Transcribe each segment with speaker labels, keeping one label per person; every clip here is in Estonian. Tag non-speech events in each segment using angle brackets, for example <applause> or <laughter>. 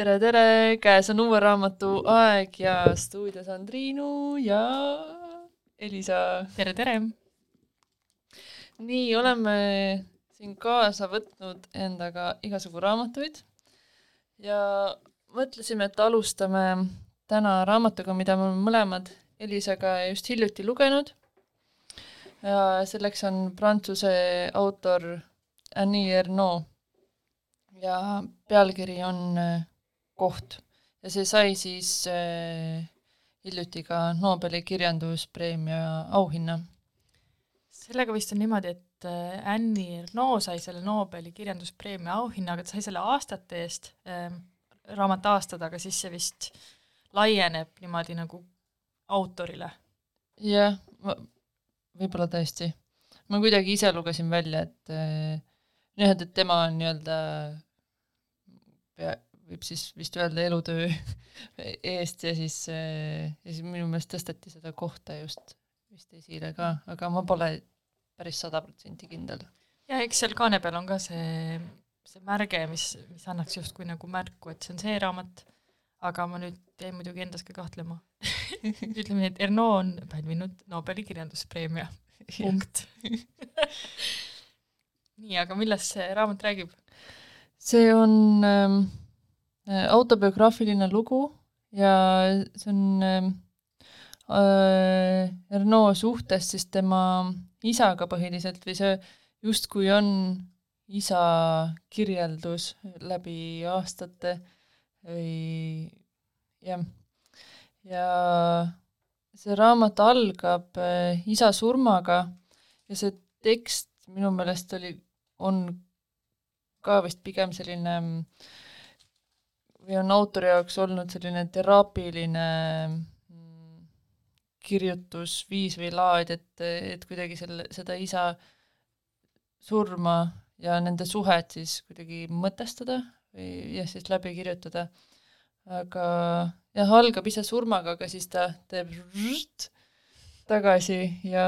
Speaker 1: tere, tere, käes on uue raamatu aeg ja stuudios on Triinu ja Elisa.
Speaker 2: tere, tere!
Speaker 1: nii, oleme siin kaasa võtnud endaga igasugu raamatuid ja mõtlesime, et alustame täna raamatuga, mida me oleme mõlemad Elisaga just hiljuti lugenud. ja selleks on prantsuse autor Annie Ernaux ja pealkiri on äh, Koht ja see sai siis äh, hiljuti ka Nobeli kirjanduspreemia auhinna.
Speaker 2: sellega vist on niimoodi, et äh, Annie Ernaux sai selle Nobeli kirjanduspreemia auhinna, aga ta sai selle aastate eest äh,, raamat aastad, aga siis see vist laieneb niimoodi nagu autorile.
Speaker 1: jah, võib-olla tõesti. ma kuidagi ise lugesin välja, et äh, jah, et, et tema on nii-öelda pea, võib siis vist öelda elutöö <laughs> eest ja siis, ja siis minu meelest tõsteti seda kohta just vist esile ka, aga ma pole päris sada protsenti kindel.
Speaker 2: ja eks seal kaane peal on ka see, see märge, mis, mis annaks justkui nagu märku, et see on see raamat, aga ma nüüd jäin muidugi endas ka kahtlema <laughs> ütleme nii, et Erno on pälvinud Nobeli kirjanduspreemia, <laughs> punkt nii, aga millest see raamat räägib?
Speaker 1: see on ähm, äh, autobiograafiline lugu ja see on ähm, äh, Ernaud suhtest siis tema isaga põhiliselt või see justkui on isa kirjeldus läbi aastate või jah, ja see raamat algab äh, isa surmaga ja see tekst minu meelest oli, on ka vist pigem selline või on autori jaoks olnud selline teraapiline mm, kirjutusviis või laad, et, et kuidagi selle, seda isa surma ja nende suhet siis kuidagi mõtestada või jah, siis läbi kirjutada. aga jah, algab ise surmaga, aga siis ta teeb tagasi ja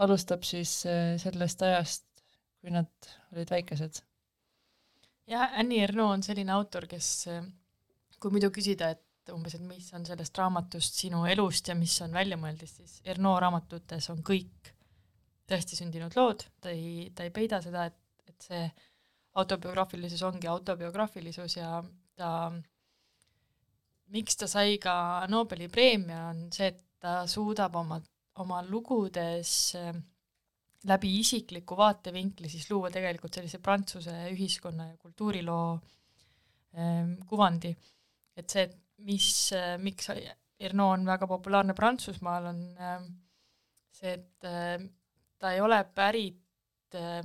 Speaker 1: alustab siis eh, sellest ajast, kui nad olid väikesed
Speaker 2: jah, Annie Ernaux on selline autor, kes kui muidu küsida, et umbes, et mis on sellest raamatust sinu elust ja mis on väljamõeldis, siis Ernaux raamatutes on kõik tõesti sündinud lood, ta ei, ta ei peida seda, et, et see autobiograafilisus ongi autobiograafilisus ja ta, miks ta sai ka Nobeli preemia, on see, et ta suudab oma, oma lugudes äh, läbi isikliku vaatevinkli siis luua tegelikult sellise Prantsuse ühiskonna ja kultuuriloo ähm, kuvandi. Et see, et mis äh,, miks Ernaud on väga populaarne Prantsusmaal, on äh, see, et äh, ta ei ole pärit äh,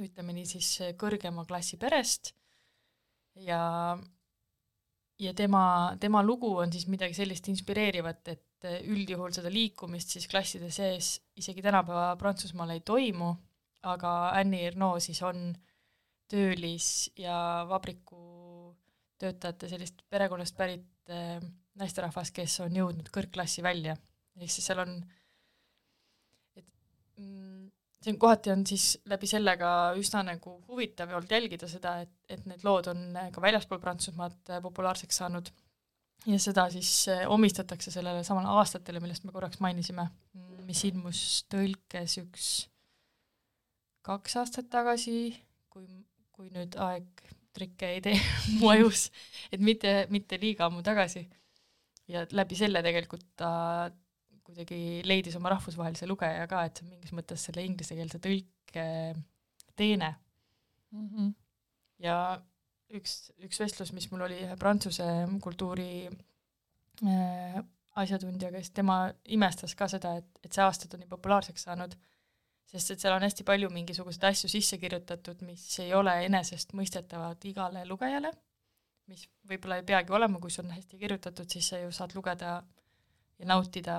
Speaker 2: ütleme nii siis kõrgema klassi perest. Ja ja tema, tema lugu on siis midagi sellist inspireerivat, et eh, üldjuhul seda liikumist siis klasside sees isegi tänapäeva Prantsusmaal ei toimu, aga Annie Ernaux siis on töölis- ja vabrikutöötajate sellist perekonnast pärit äh, naisterahvas, kes on jõudnud kõrgklassi välja. ehk siis seal on, et mm, see on kohati on siis läbi selle ka üsna nagu huvitav olnud jälgida seda, et, et need lood on ka väljaspool Prantsusmaad äh, populaarseks saanud ja seda siis eh, omistatakse sellele samale aastatele, millest me korraks mainisime, mis ilmus tõlkes üks kaks aastat tagasi, kui, kui nüüd aeg trikke ei tee <laughs> mu ajus, et mitte, mitte liiga ammu tagasi. ja läbi selle tegelikult ta kuidagi leidis oma rahvusvahelise lugeja ka, et see on mingis mõttes selle inglisekeelse tõlke teene mm. -hmm. ja üks, üks vestlus, mis mul oli ühe prantsuse kultuuri äh, asjatundjaga, siis tema imestas ka seda, et, et see nii populaarseks saanud, sest et seal on hästi palju mingisuguseid asju sisse kirjutatud, mis ei ole enesestmõistetavad igale lugejale, mis võib-olla ei peagi olema, kui see on hästi kirjutatud, siis sa ju saad lugeda ja nautida,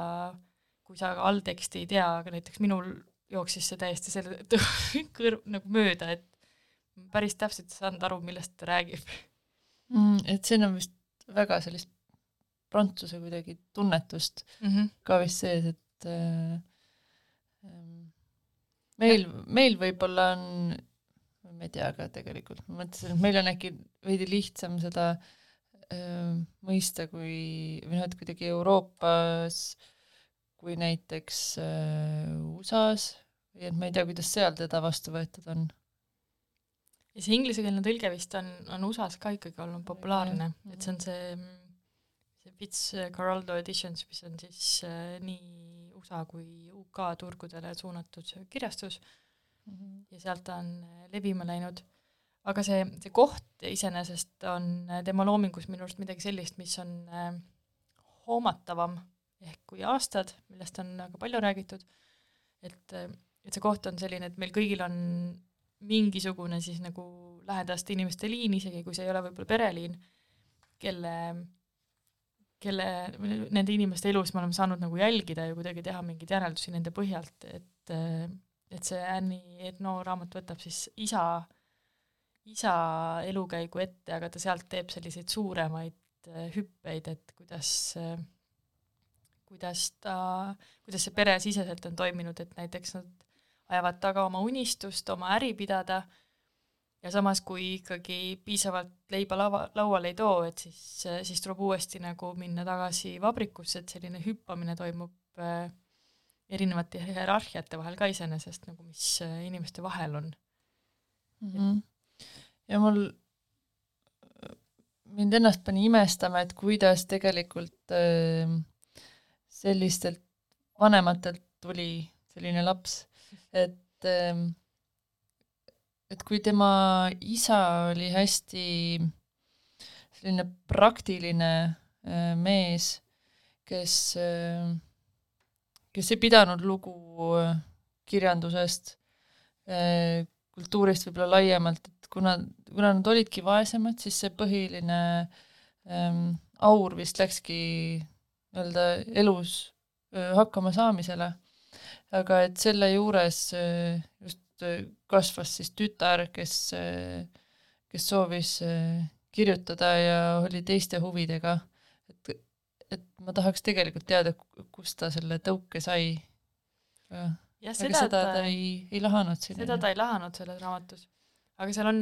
Speaker 2: kui sa allteksti ei tea, aga näiteks minul jooksis see täiesti selle <laughs> kõrv nagu mööda, et päris täpselt ei saanud aru, millest ta räägib
Speaker 1: mm,. et siin on vist väga sellist prantsuse kuidagi tunnetust mm -hmm. ka vist sees, et äh, meil, meil võib-olla on, ma ei tea ka tegelikult, ma mõtlesin, et meil on äkki veidi lihtsam seda äh, mõista kui, või noh, et kuidagi Euroopas kui näiteks äh, USA-s või et ma ei tea, kuidas seal teda vastu võetud on.
Speaker 2: ja see inglisekeelne tõlge vist on, on USA-s ka ikkagi olnud populaarne, et see on see, see Fitzcarraldo editions, mis on siis äh, nii USA kui UK turgudele suunatud kirjastus. Mm -hmm. ja sealt ta on levima läinud. Aga see, see koht iseenesest on tema loomingus minu arust midagi sellist, mis on äh, hoomatavam ehk kui aastad, millest on väga palju räägitud, et, et see koht on selline, et meil kõigil on mingisugune siis nagu lähedaste inimeste liin, isegi kui see ei ole võib-olla pereliin, kelle, kelle, nende inimeste elus me oleme saanud nagu jälgida ja kuidagi teha mingeid järeldusi nende põhjalt, et et see Annie Ernaux raamat võtab siis isa isa elukäigu ette, aga ta sealt teeb selliseid suuremaid äh, hüppeid, et kuidas, äh, kuidas ta, kuidas see peresiseselt on toiminud, et näiteks nad ajavad taga oma unistust oma äri pidada ja samas, kui ikkagi piisavalt leiba lava, lauale ei too, et siis, siis tuleb uuesti nagu minna tagasi vabrikusse, et selline hüppamine toimub äh, erinevate hierarhiate vahel ka iseenesest nagu, mis äh, inimeste vahel on
Speaker 1: mm. -hmm ja mul, mind ennast pani imestama, et kuidas tegelikult äh, sellistelt vanematelt tuli selline laps, et äh, et kui tema isa oli hästi selline praktiline äh, mees, kes äh,, kes ei pidanud lugu äh, kirjandusest kultuurist võib-olla laiemalt, kuna, kuna nad olidki vaesemad, siis see põhiline ähm, aur vist läkski nii-öelda elus äh, hakkama saamisele. aga et selle juures äh, just kasvas siis tütar, kes äh,, kes soovis äh, kirjutada ja oli teiste huvidega. et, et ma tahaks tegelikult teada, kust ta selle tõuke sai.
Speaker 2: jah, seda
Speaker 1: ta, ta ei, ei lahanud
Speaker 2: seda ta ei lahanud selles raamatus aga seal on,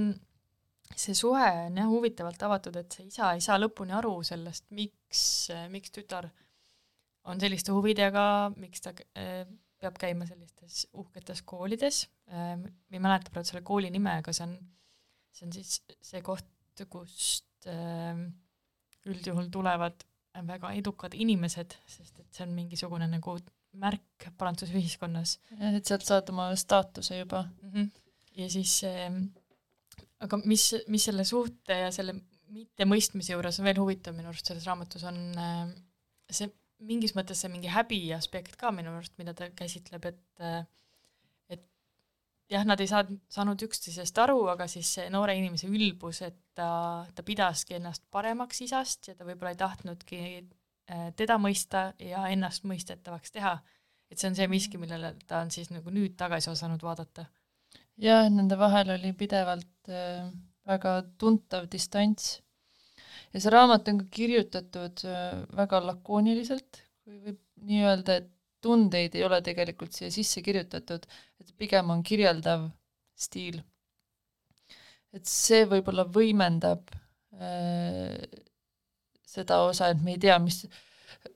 Speaker 2: see suhe on jah huvitavalt avatud, et see isa ei saa lõpuni aru sellest, miks, miks tütar on selliste huvidega, miks ta äh, peab käima sellistes uhketes koolides äh,, ma ei mäleta praegu selle kooli nime, aga see on, see on siis see koht, kust äh, üldjuhul tulevad väga edukad inimesed, sest et see on mingisugune nagu märk Prantsuse ühiskonnas.
Speaker 1: et sealt saad oma staatuse juba
Speaker 2: mm. -hmm. ja siis äh, aga mis, mis selle suhte ja selle mittemõistmise juures on veel huvitav minu arust selles raamatus, on see mingis mõttes see mingi häbi aspekt ka minu arust, mida ta käsitleb, et äh, jah, nad ei saanud, saanud üksteisest aru, aga siis see noore inimese ülbus, et ta, ta pidaski ennast paremaks isast ja ta võib-olla ei tahtnudki äh, teda mõista ja ennast mõistetavaks teha. et see on see miski, millele ta on siis nagu nüüd tagasi osanud vaadata
Speaker 1: jah, nende vahel oli pidevalt äh, väga tuntav distants. ja see raamat on ka kirjutatud äh, väga lakooniliselt, kui võib nii öelda, et tundeid ei ole tegelikult siia sisse kirjutatud, et pigem on kirjeldav stiil. et see võib-olla võimendab äh, seda osa, et me ei tea, mis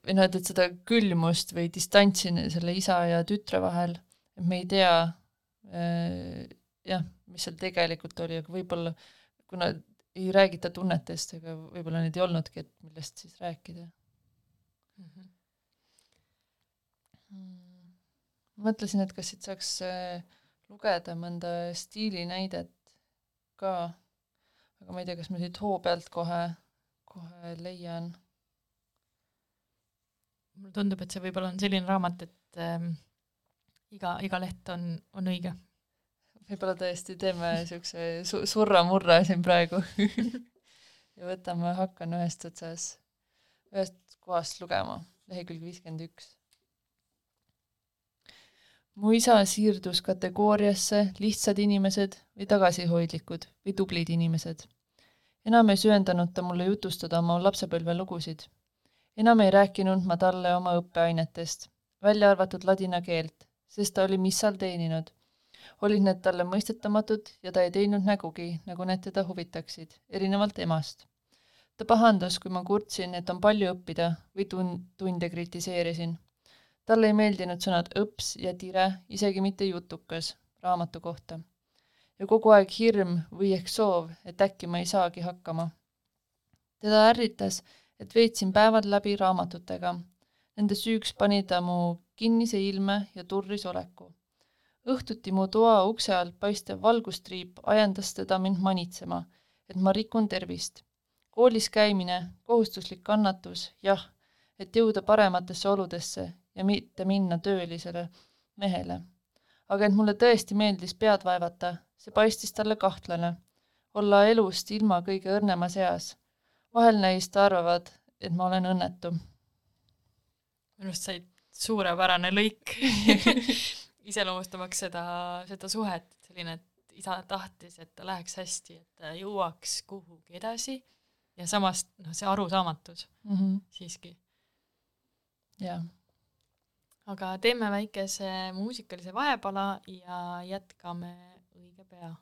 Speaker 1: või noh, et, et seda külmust või distantsi selle isa ja tütre vahel, et me ei tea, Äh, jah, mis seal tegelikult oli, aga võib-olla kuna ei räägita tunnetest, ega võib-olla neid ei olnudki, et millest siis rääkida mm. -hmm. Mõtlesin, et kas siit saaks äh, lugeda mõnda stiilinäidet ka, aga ma ei tea, kas ma siit hoo pealt kohe, kohe leian.
Speaker 2: mulle tundub, et see võib-olla on selline raamat, et ähm, iga, iga leht on, on õige.
Speaker 1: võib-olla tõesti teeme niisuguse su-, surra-murra siin praegu <laughs> ja võtame, hakkan ühest otsas, ühest kohast lugema, lehekülg viiskümmend üks. Mu isa siirdus kategooriasse lihtsad inimesed või tagasihoidlikud või tublid inimesed. enam ei söandanud ta mulle jutustada oma lapsepõlvelugusid. enam ei rääkinud ma talle oma õppeainetest, välja arvatud ladina keelt, sest ta oli missal teeninud. olid need talle mõistetamatud ja ta ei teinud nägugi, nagu need teda huvitaksid, erinevalt emast. ta pahandas, kui ma kurtsin, et on palju õppida või tun-, tunde kritiseerisin. Talle ei meeldinud sõnad õps ja tire, isegi mitte jutukas raamatu kohta. ja kogu aeg hirm või ehk soov, et äkki ma ei saagi hakkama. teda ärritas, et veetsin päevad läbi raamatutega. Nende süüks pani ta mu kinnise ilme ja turris oleku. õhtuti mu toa ukse alt paistev valgustriip ajendas teda mind manitsema, et ma rikun tervist. koolis käimine, kohustuslik kannatus, jah, et jõuda parematesse oludesse ja mitte minna töölisele mehele. aga et mulle tõesti meeldis pead vaevata, see paistis talle kahtlane. olla elust ilma kõige õrnemas eas. vahel neist arvavad, et ma olen õnnetu.
Speaker 3: minu arust said suurepärane lõik <laughs> iseloomustamaks seda, seda suhet, selline, et isa tahtis, et ta läheks hästi, et ta jõuaks kuhugi edasi ja samas noh, see arusaamatus
Speaker 1: mm -hmm.
Speaker 3: siiski.
Speaker 1: jah.
Speaker 3: Aga teeme väikese muusikalise vahepala ja jätkame õige pea.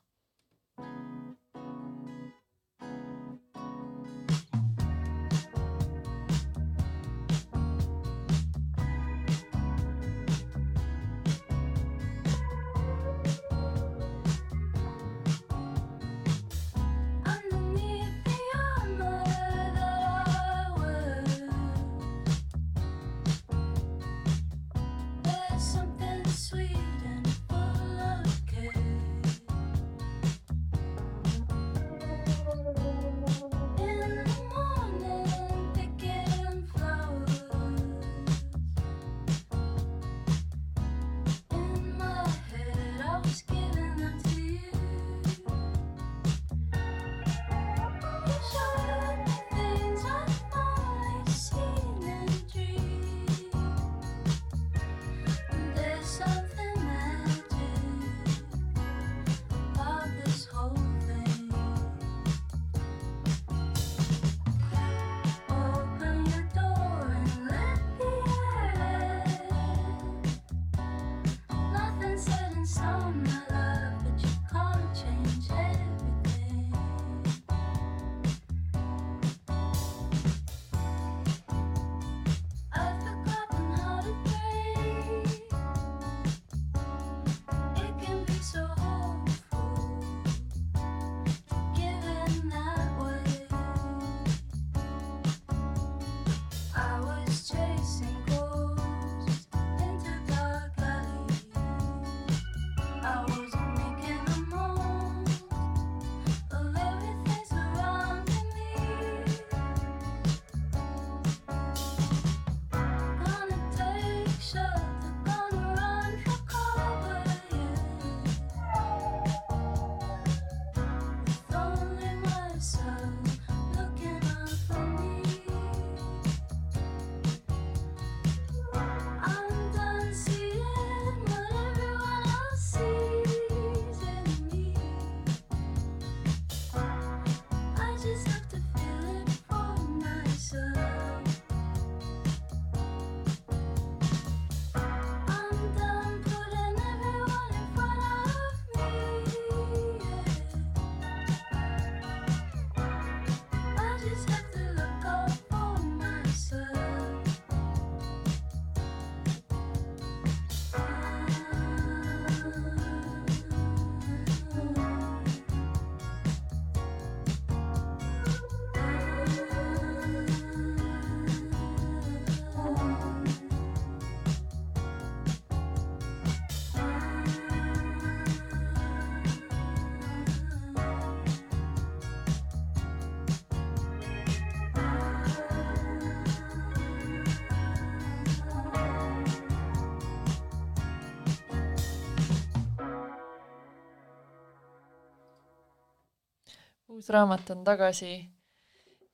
Speaker 1: Uus raamat on tagasi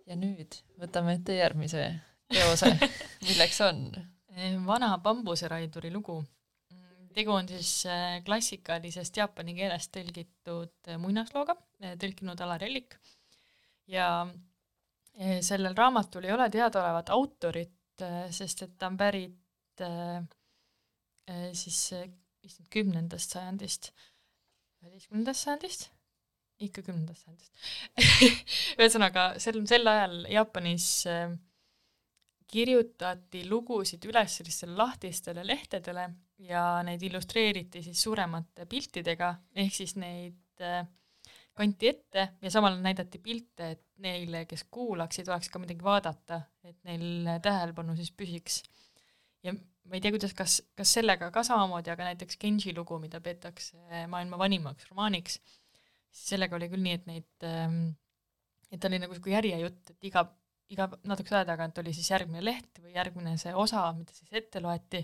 Speaker 1: ja nüüd võtame ette järgmise teose, <laughs> milleks on?
Speaker 3: Vana bambuseraiduri lugu. tegu on siis äh, klassikalisest jaapani keelest tõlgitud äh, muinaslooga, tõlkinud Alar Ellik. Ja sellel raamatul ei ole teadaolevat autorit, sest et ta on pärit siis kümnendast sajandist, üheteistkümnendast sajandist
Speaker 2: ikka kümnendast sajandist <laughs> ühesõnaga, sel, sel ajal Jaapanis äh, kirjutati lugusid üles sellistele lahtistele lehtedele ja neid illustreeriti siis suuremate piltidega, ehk siis neid äh, kanti ette ja samal ajal näidati pilte, et neile, kes kuulaksid, oleks ka midagi vaadata, et neil tähelepanu siis püsiks. ja ma ei tea, kuidas, kas, kas sellega ka samamoodi, aga näiteks Genji lugu, mida peetakse maailma vanimaks romaaniks, siis sellega oli küll nii, et neid, ähm, et oli nagu niisugune järjejutt, et iga, iga natukese aja tagant oli siis järgmine leht või järgmine see osa, mida siis ette loeti,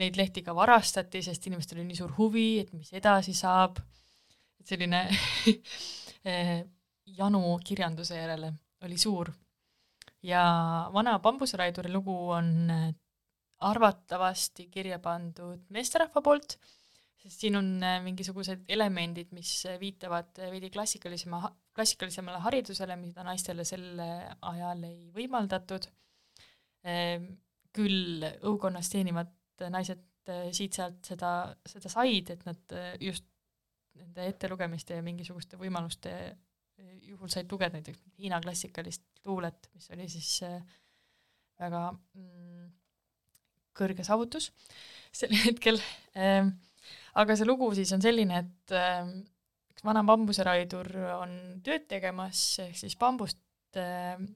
Speaker 2: neid lehti ka varastati, sest inimestel oli nii suur huvi, et mis edasi saab, et selline <laughs> eh, janu kirjanduse järele oli suur. ja vana bambuseraiduri lugu on arvatavasti kirja pandud meesterahva poolt, sest siin on äh, mingisugused elemendid, mis äh, viitavad äh, veidi klassikalisema, klassikalisemale haridusele, mida naistele sel ajal ei võimaldatud. Ehm, küll õukonnas teenivad naised siit-sealt seda, seda said, et nad just nende ettelugemiste ja mingisuguste võimaluste juhul said lugeda näiteks Hiina klassikalist luulet, mis oli siis väga mm, kõrge saavutus sel <laughs> hetkel ähm,. Aga see lugu siis on selline, et ähm, üks vana bambuseraidur on tööd tegemas, ehk siis bambust ähm,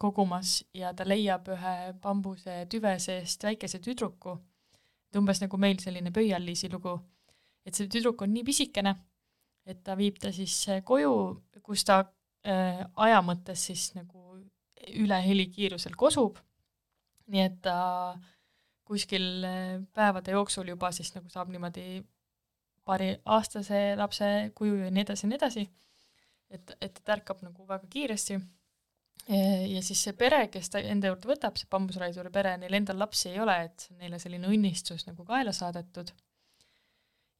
Speaker 2: kogumas ja ta leiab ühe bambuse tüve seest väikese tüdruku, et umbes nagu meil selline Pöial-Liisi lugu, et see tüdruk on nii pisikene, et ta viib ta siis koju, kus ta äh, aja mõttes siis nagu üle helikiirusel kosub, nii et ta äh, kuskil eh, päevade jooksul juba siis nagu saab niimoodi paariaastase lapse kuju ja nii edasi ja nii edasi, et, et ta ärkab nagu väga kiiresti. Ja siis see pere, kes ta enda juurde võtab, see bambusraiduri pere, neil endal lapsi ei ole, et neile selline õnnistus nagu kaela saadetud.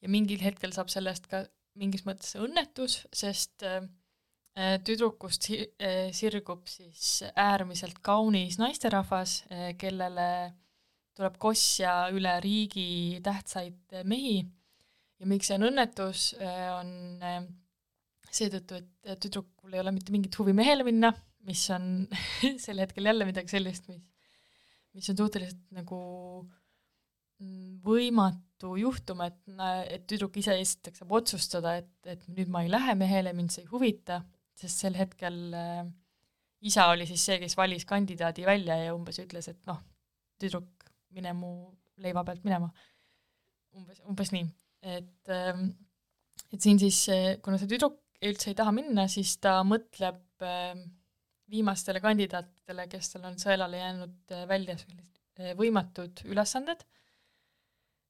Speaker 2: ja mingil hetkel saab sellest ka mingis mõttes õnnetus, sest äh, tüdrukust äh, sirgub siis äärmiselt kaunis naisterahvas äh,, kellele tuleb kosja üle riigi tähtsaid mehi ja miks see on õnnetus, äh, on äh, seetõttu, et tüdrukul ei ole mitte mingit huvi mehele minna, mis on <laughs> sel hetkel jälle midagi sellist, mis, mis on suhteliselt nagu mm, võimatu juhtum, et, et tüdruk ise esiteks saab otsustada, et, et nüüd ma ei lähe mehele, mind see ei huvita, sest sel hetkel äh, isa oli siis see, kes valis kandidaadi välja ja umbes ütles, et noh, tüdruk mine mu leiva pealt minema. umbes, umbes nii, et, ähm, et siin siis, kuna see tüdruk üldse ei taha minna, siis ta mõtleb ähm, viimastele kandidaatidele, kes tal on sõelale jäänud äh, välja sellised äh, võimatud ülesanded,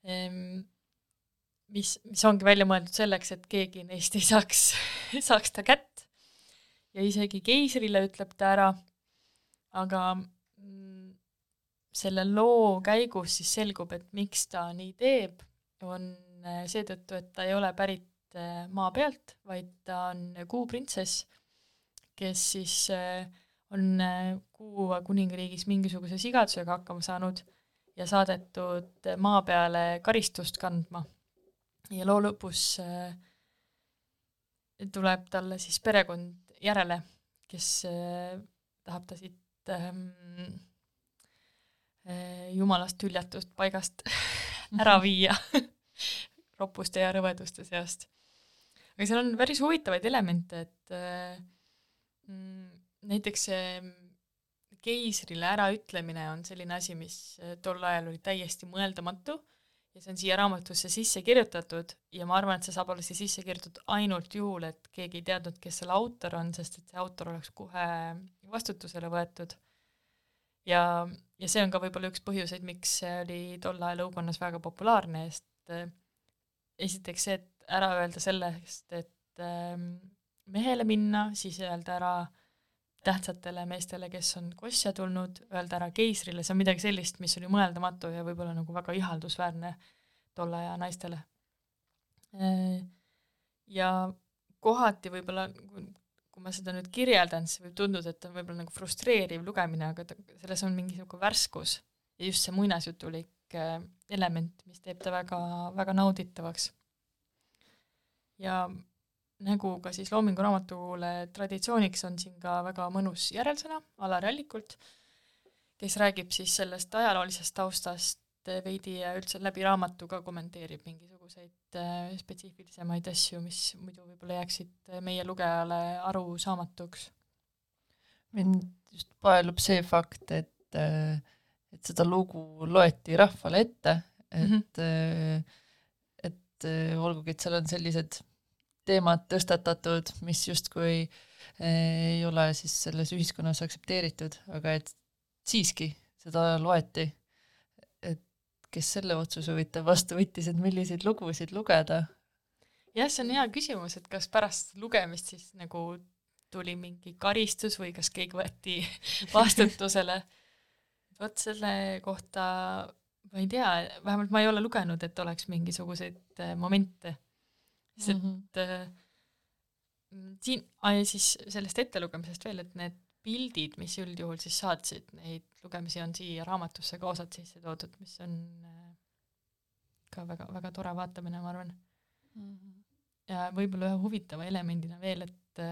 Speaker 2: ähm, mis, mis ongi välja mõeldud selleks, et keegi neist ei saaks, <laughs> saaks ta kätt. Ja isegi keisrile ütleb ta ära, aga selle loo käigus siis selgub, et miks ta nii teeb, on äh, seetõttu, et ta ei ole pärit äh, maa pealt, vaid ta on kuuprintsess, kes siis äh, on Kuu kuningriigis mingisuguse sigadusega hakkama saanud ja saadetud maa peale karistust kandma. ja loo lõpus tuleb talle siis perekond järele, kes tahab ta siit ähm, jumalast hüljatust paigast <laughs> ära <laughs> viia roppuste ja rõveduste seast. aga seal on päris huvitavaid elemente, et eh, mm, näiteks see keisrile äraütlemine on selline asi, mis eh, tol ajal oli täiesti mõeldamatu ja see on siia raamatusse sisse kirjutatud ja ma arvan, et see saab olla siia sisse kirjutatud ainult juhul, et keegi ei teadnud, kes selle autor on, sest et see autor oleks kohe vastutusele võetud. ja ja see on ka võib-olla üks põhjuseid, miks see oli tol ajal õukonnas väga populaarne, sest äh, esiteks see, et ära öelda sellest, et äh, mehele minna, siis öelda ära tähtsatele meestele, kes on kosja tulnud, öelda ära keisrile, see on midagi sellist, mis oli mõeldamatu ja võib-olla nagu väga ihaldusväärne tolle aja naistele. Äh, ja kohati võib-olla, kui ma seda nüüd kirjeldan, siis võib tunduda, et on võib-olla nagu frustreeriv lugemine, aga selles on mingi niisugune värskus ja just see muinasjutulik äh, element, mis teeb ta väga, väga nauditavaks. ja nagu ka siis Loomingu Raamatukogule traditsiooniks on siin ka väga mõnus järelsõna Alar Allikult, kes räägib siis sellest ajaloolisest taustast veidi ja üldse läbi raamatu ka kommenteerib mingisuguseid äh, spetsiifilisemaid asju, mis muidu võib-olla jääksid meie lugejale arusaamatuks.
Speaker 1: mind just paelub see fakt, et, äh, et seda lugu loeti rahvale ette, et mm, -hmm. et olgugi, et seal on sellised teemad tõstatatud, mis justkui ei ole siis selles ühiskonnas aktsepteeritud, aga et siiski seda loeti. et kes selle otsuse huvitav vastu võttis, et milliseid lugusid lugeda?
Speaker 2: jah, see on hea küsimus, et kas pärast lugemist siis nagu tuli mingi karistus või kas keegi võeti <laughs> vastutusele. Vot selle kohta ma ei tea, vähemalt ma ei ole lugenud, et oleks mingisuguseid äh, momente sest mm -hmm. siin, siis sellest ettelugemisest veel, et need pildid, mis üldjuhul siis saatsid neid lugemisi, on siia raamatusse ka osad sisse toodud, mis on äh, ka väga, väga tore vaatamine, ma arvan mm. -hmm. ja võib-olla ühe huvitava elemendina veel, et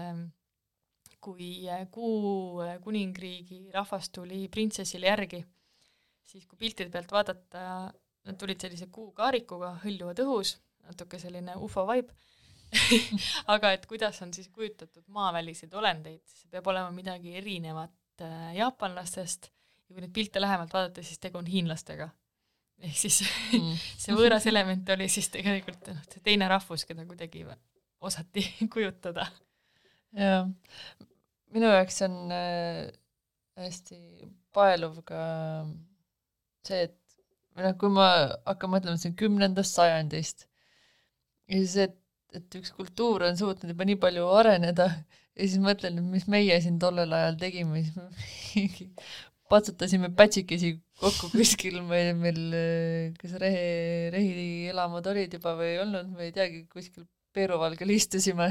Speaker 2: kui Kuu kuningriigi rahvas tuli printsessile järgi, siis kui piltide pealt vaadata, nad tulid sellise kuukaarikuga, hõljuvad õhus natuke selline ufo vibe <laughs> <laughs> aga et kuidas on siis kujutatud maaväliseid olendeid, see peab olema midagi erinevat äh, jaapanlastest ja kui neid pilte lähemalt vaadata, siis tegu on hiinlastega. ehk siis mm. <laughs> see võõras element oli siis tegelikult noh, see teine rahvus, keda kuidagi osati kujutada.
Speaker 1: Jah, minu jaoks on äh, hästi paeluv ka see, et või noh, kui ma hakkan mõtlema siin kümnendast sajandist ja siis, et, et üks kultuur on suutnud juba nii palju areneda ja siis mõtlen, mis meie siin tollel ajal tegime, siis me patsutasime pätsikesi kokku kuskil, tea, meil kas rehe, rehielamud olid juba või ei olnud, ma ei teagi, kuskil Peeruvalgel istusime.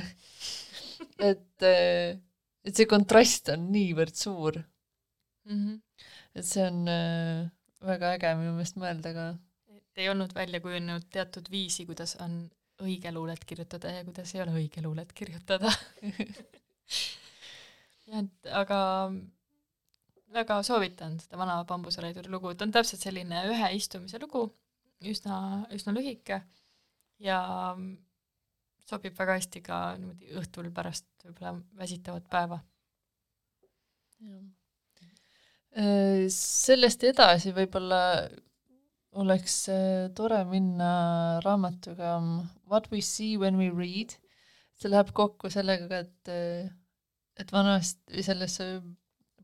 Speaker 1: Et, et see kontrast on niivõrd suur mm. -hmm. et see on äh, väga äge minu meelest mõelda ka.
Speaker 2: et ei olnud välja kujunenud teatud viisi, kuidas on õige luulet kirjutada ja kuidas ei ole õige luulet kirjutada <laughs> jah, et aga väga soovitan seda vana bambusereiduri lugu, ta on täpselt selline ühe istumise lugu, üsna, üsna lühike ja sobib väga hästi ka niimoodi õhtul pärast võib-olla väsitavat päeva.
Speaker 1: Äh, sellest edasi võib-olla oleks äh, tore minna raamatuga um, What we see when we read. see läheb kokku sellega, et, äh, et vanasti selles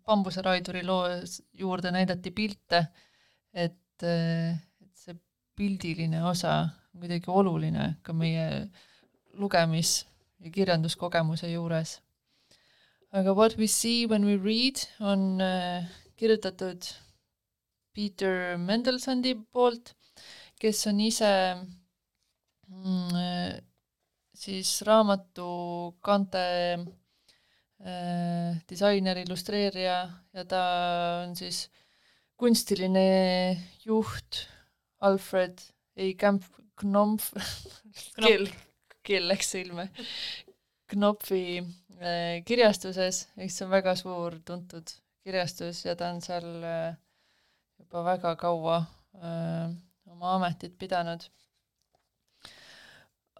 Speaker 1: bambuseraiduri loo juurde näidati pilte, et, äh, et see pildiline osa on kuidagi oluline ka meie lugemis- ja kirjanduskogemuse juures. aga What we see when we read on kirjutatud Peter Mendelssohni poolt, kes on ise mm, siis raamatu kaante äh, disainer, illustreerija ja ta on siis kunstiline juht Alfred ei Kämp, Knopf, keel, keel läks silme, Knopfi äh, kirjastuses, ehk see on väga suur tuntud kirjastus ja ta on seal äh, juba väga kaua öö, oma ametit pidanud.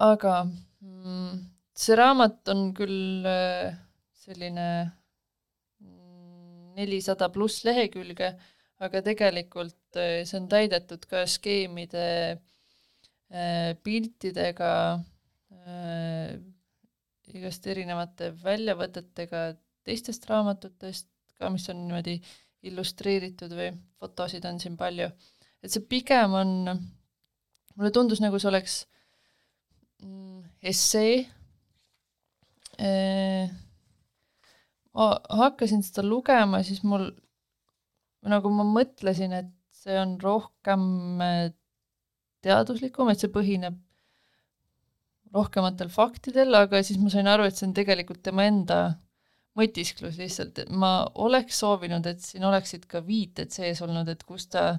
Speaker 1: aga mm, see raamat on küll öö, selline mm, nelisada pluss lehekülge, aga tegelikult öö, see on täidetud ka skeemide, piltidega, igast erinevate väljavõtetega teistest raamatutest ka, mis on niimoodi illustreeritud või fotosid on siin palju, et see pigem on, mulle tundus nagu see oleks mm, essee eh,. ma hakkasin seda lugema, siis mul nagu ma mõtlesin, et see on rohkem eh, teaduslikum, et see põhineb rohkematel faktidel, aga siis ma sain aru, et see on tegelikult tema enda mõtisklus lihtsalt, et ma oleks soovinud, et siin oleksid ka viited sees olnud, et kust ta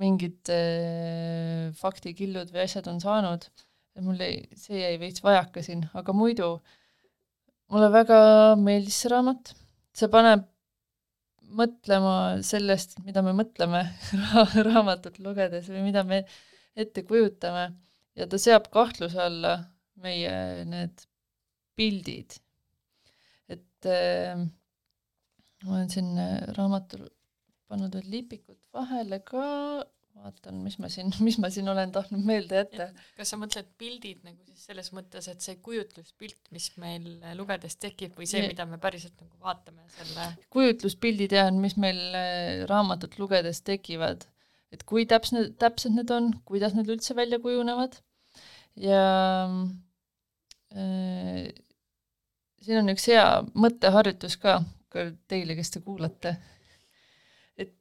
Speaker 1: mingid äh, faktikillud või asjad on saanud, mul ei, see jäi veits vajaka siin, aga muidu mulle väga meeldis see raamat, see paneb mõtlema sellest, mida me mõtleme <laughs> raamatut lugedes või mida me ette kujutame ja ta seab kahtluse alla meie need pildid. et äh, ma olen siin raamatul pannud veel lipikud vahele ka, vaatan, mis ma siin, <laughs> mis ma siin olen tahtnud meelde jätta.
Speaker 2: kas sa mõtled pildid nagu siis selles mõttes, et see kujutluspilt, mis meil lugedes tekib või see, mida me päriselt nagu vaatame selle
Speaker 1: kujutluspildid jah, mis meil äh, raamatut lugedes tekivad, et kui täpsed, täpsed need on, kuidas need üldse välja kujunevad ja äh, siin on üks hea mõtteharjutus ka, ka teile, kes te kuulate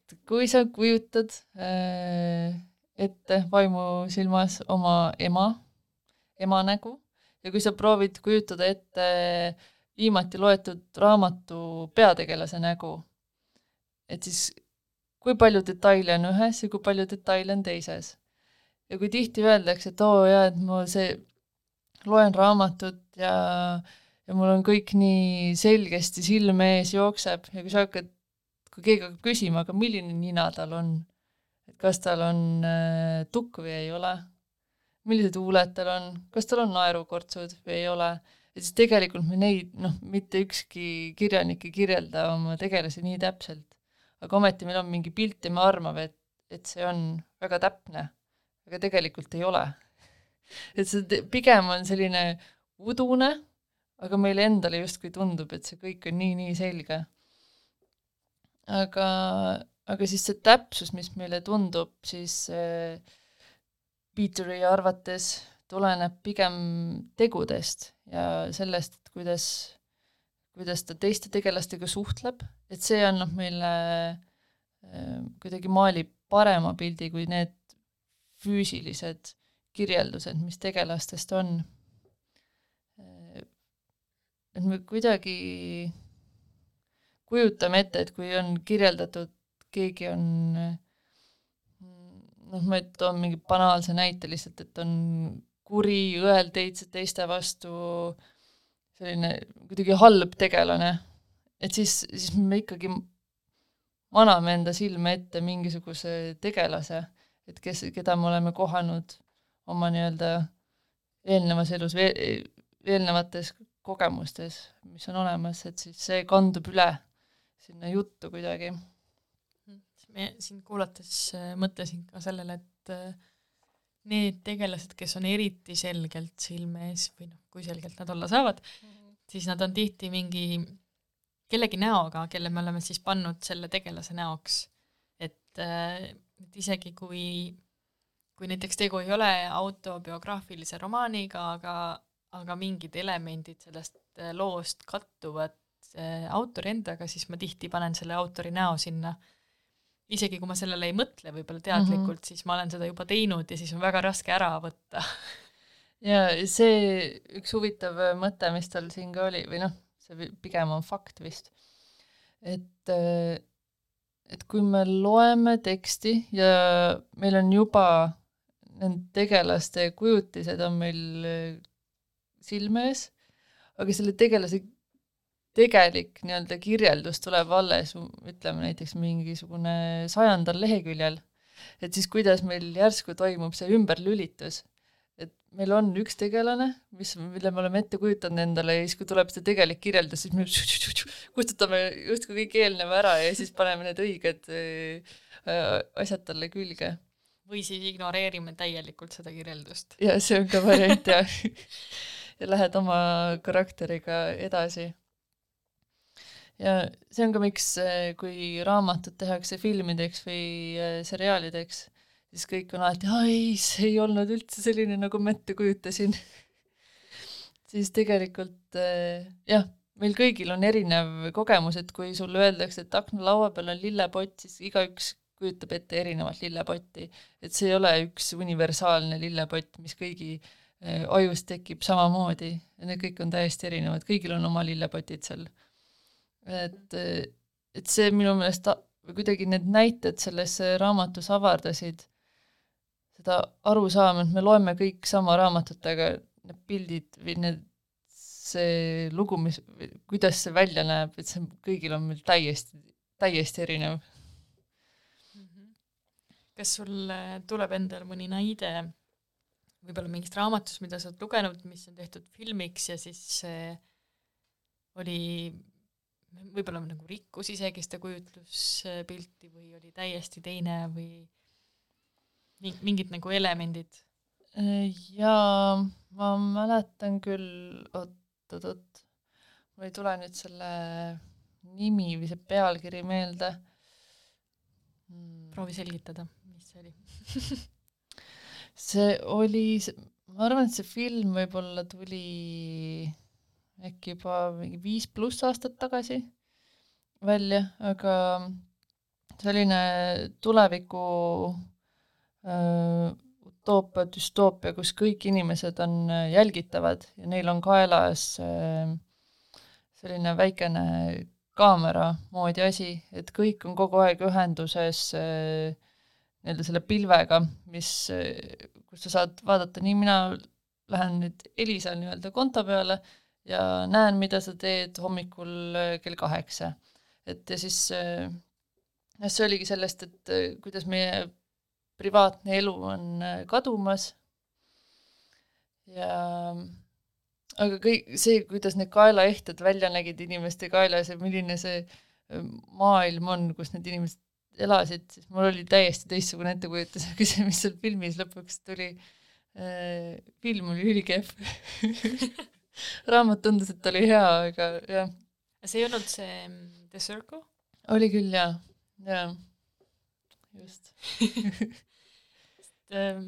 Speaker 1: et kui sa kujutad äh, ette vaimusilmas oma ema, ema nägu ja kui sa proovid kujutada ette viimati loetud raamatu peategelase nägu, et siis kui palju detaile on ühes ja kui palju detaile on teises. Ja kui tihti öeldakse, et oo jaa, et ma see, loen raamatut ja ja mul on kõik nii selgesti silme ees jookseb ja kui sa hakkad kui keegi hakkab küsima, aga milline nina tal on, et kas tal on äh, tukk või ei ole, millised huuled tal on, kas tal on naerukortsud või ei ole, ja siis tegelikult me neid, noh, mitte ükski kirjanik ei kirjelda oma tegelasi nii täpselt. aga ometi meil on mingi pilt ja me arvame, et, et see on väga täpne, aga tegelikult ei ole. et see pigem on selline udune, aga meile endale justkui tundub, et see kõik on nii-nii selge aga, aga siis see täpsus, mis meile tundub, siis äh, Peteri arvates tuleneb pigem tegudest ja sellest, et kuidas, kuidas ta teiste tegelastega suhtleb, et see annab meile äh, kuidagi maalib parema pildi kui need füüsilised kirjeldused, mis tegelastest on. et me kuidagi kujutame ette, et kui on kirjeldatud, keegi on noh, ma toon mingi banaalse näite lihtsalt, et on kuri, õelteitsed teiste vastu, selline kuidagi halb tegelane, et siis, siis me ikkagi maname enda silme ette mingisuguse tegelase, et kes, keda me oleme kohanud oma nii-öelda eelnevas elus, eelnevates kogemustes, mis on olemas, et siis see kandub üle sinna juttu kuidagi.
Speaker 2: me sind kuulates äh, mõtlesin ka sellele, et äh, need tegelased, kes on eriti selgelt silme ees või noh, kui selgelt nad olla saavad mm, -hmm. siis nad on tihti mingi kellegi näoga, kelle me oleme siis pannud selle tegelase näoks. et, äh, et isegi kui, kui näiteks tegu ei ole autobiograafilise romaaniga, aga, aga mingid elemendid sellest loost kattuvad Äh, autori endaga, siis ma tihti panen selle autori näo sinna. isegi kui ma sellele ei mõtle võib-olla teadlikult mm, -hmm. siis ma olen seda juba teinud ja siis on väga raske ära võtta. <laughs>
Speaker 1: ja see üks huvitav mõte, mis tal siin ka oli, või noh, see pigem on fakt vist, et äh, et kui me loeme teksti ja meil on juba need tegelaste kujutised on meil äh, silme ees, aga selle tegelase tegelik nii-öelda kirjeldus tuleb alles, ütleme näiteks mingisugune sajandal leheküljel, et siis kuidas meil järsku toimub see ümberlülitus. Et meil on üks tegelane, mis, mille me oleme ette kujutanud endale ja siis, kui tuleb see tegelik kirjeldus, siis me kustutame justkui kõik eelneva ära ja siis paneme need õiged äh, asjad talle külge.
Speaker 2: või siis ignoreerime täielikult seda kirjeldust.
Speaker 1: ja see on ka variant jah ja lähed oma karakteriga edasi ja see on ka, miks eh, kui raamatud tehakse filmideks või eh, seriaalideks, siis kõik on alati, ei, see ei olnud üldse selline, nagu ma ette kujutasin. Siis tegelikult eh, jah, meil kõigil on erinev kogemus, et kui sulle öeldakse, et aknalaua peal on lillepott, siis igaüks kujutab ette erinevat lillepotti. et see ei ole üks universaalne lillepott, mis kõigi ajus tekib samamoodi, need kõik on täiesti erinevad, kõigil on oma lillepotid seal. Et, et see minu meelest kuidagi need näited selles raamatus avardasid seda arusaama, et me loeme kõik sama raamatut, aga need pildid või need, see lugu, mis, kuidas see välja näeb, et see kõigil on meil täiesti, täiesti erinev.
Speaker 2: Mhm. kas sul tuleb endale mõni näide võib-olla mingist raamatust, mida sa oled lugenud, mis on tehtud filmiks ja siis see oli võib-olla nagu rikkus isegi seda kujutluspilti või oli täiesti teine või mingid nagu elemendid?
Speaker 1: jaa, ma mäletan küll, oot-oot-oot, mul ei tule nüüd selle nimi või see pealkiri meelde.
Speaker 2: Hmm.. proovi selgitada, mis see oli. <laughs>
Speaker 1: See oli, ma arvan, et see film võib-olla tuli äkki juba mingi viis pluss aastat tagasi välja, aga selline tuleviku utoopia, düstoopia, kus kõik inimesed on äh, jälgitavad ja neil on kaelas äh, selline väikene kaamera moodi asi, et kõik on kogu aeg ühenduses äh, nii-öelda selle pilvega, mis, kus sa saad vaadata, nii mina lähen nüüd Elisa nii-öelda konto peale ja näen, mida sa teed hommikul kell kaheksa. et ja siis jah, see oligi sellest, et kuidas meie privaatne elu on kadumas ja aga kõik see, kuidas need kaelaehted välja nägid inimeste kaelas ja milline see maailm on, kus need inimesed elasid, siis mul oli täiesti teistsugune ettekujutus, aga see, mis seal filmis lõpuks tuli äh,, film oli ülikehv <laughs> raamat tundus, et oli hea, aga jah.
Speaker 2: see ei olnud see mm, The Circle?
Speaker 1: oli küll jaa, jaa, just. <laughs>
Speaker 2: Sest ähm,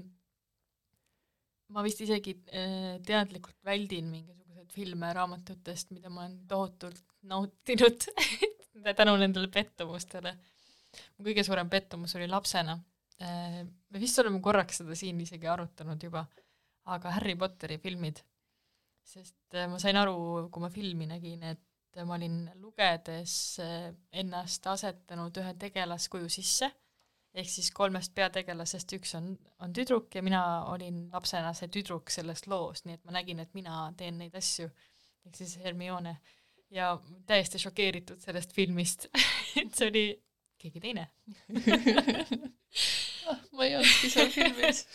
Speaker 2: ma vist isegi äh, teadlikult väldin mingisuguseid filme raamatutest, mida ma olen tohutult nautinud <laughs> tänu nendele pettumustele. Mu kõige suurem pettumus oli lapsena. Äh, me vist oleme korraks seda siin isegi arutanud juba, aga Harry Potteri filmid, sest äh, ma sain aru, kui ma filmi nägin, et ma olin lugedes äh, ennast asetanud ühe tegelaskuju sisse, ehk siis kolmest peategelasest üks on, on tüdruk ja mina olin lapsena see tüdruk selles loos, nii et ma nägin, et mina teen neid asju, ehk siis Hermione. Ja täiesti šokeeritud sellest filmist <laughs> et see oli keegi teine.
Speaker 1: Ah, <laughs> ma ei olnudki seal filmis. <laughs>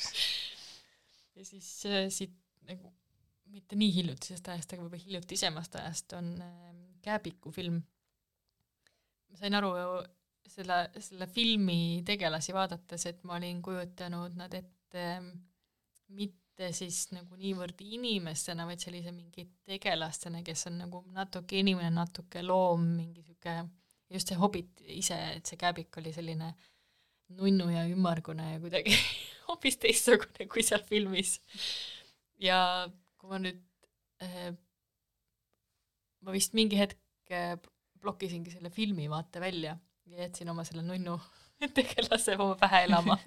Speaker 2: Ja siis äh, siit nagu mitte nii hiljutisest ajast, aga võib-olla hiljutisemast ajast on äh, Kääbiku film. ma sain aru selle, selle filmi tegelasi vaadates, et ma olin kujutanud nad ette äh, mitte siis nagu niivõrd inimestena, vaid sellise mingi tegelastena, kes on nagu natuke inimene, natuke loom, mingi sihuke just see Hobbit ise, et see käbik oli selline nunnu ja ümmargune ja kuidagi <laughs> hoopis teistsugune kui seal filmis. ja kui ma nüüd äh,, ma vist mingi hetk äh, blokkisingi selle filmi vaate välja ja jätsin oma selle nunnu <laughs> tegelase oma pähe elama <laughs>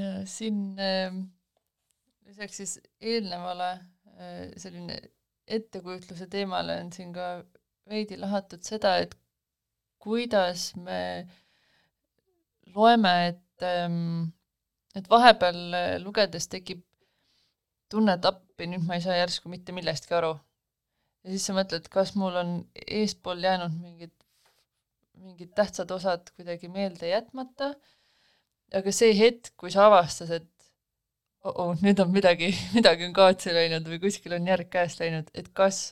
Speaker 1: ja siin äh, lisaks siis eelnevale äh, selline ettekujutluse teemale on siin ka veidi lahatud seda, et kuidas me loeme, et, ähm, et vahepeal äh, lugedes tekib tunne, et appi, nüüd ma ei saa järsku mitte millestki aru. ja siis sa mõtled, kas mul on eespool jäänud mingid, mingid tähtsad osad kuidagi meelde jätmata, aga see hetk, kui sa avastad, et oh-oh, nüüd on midagi, <laughs> midagi on kaotsi läinud või kuskil on järg käest läinud, et kas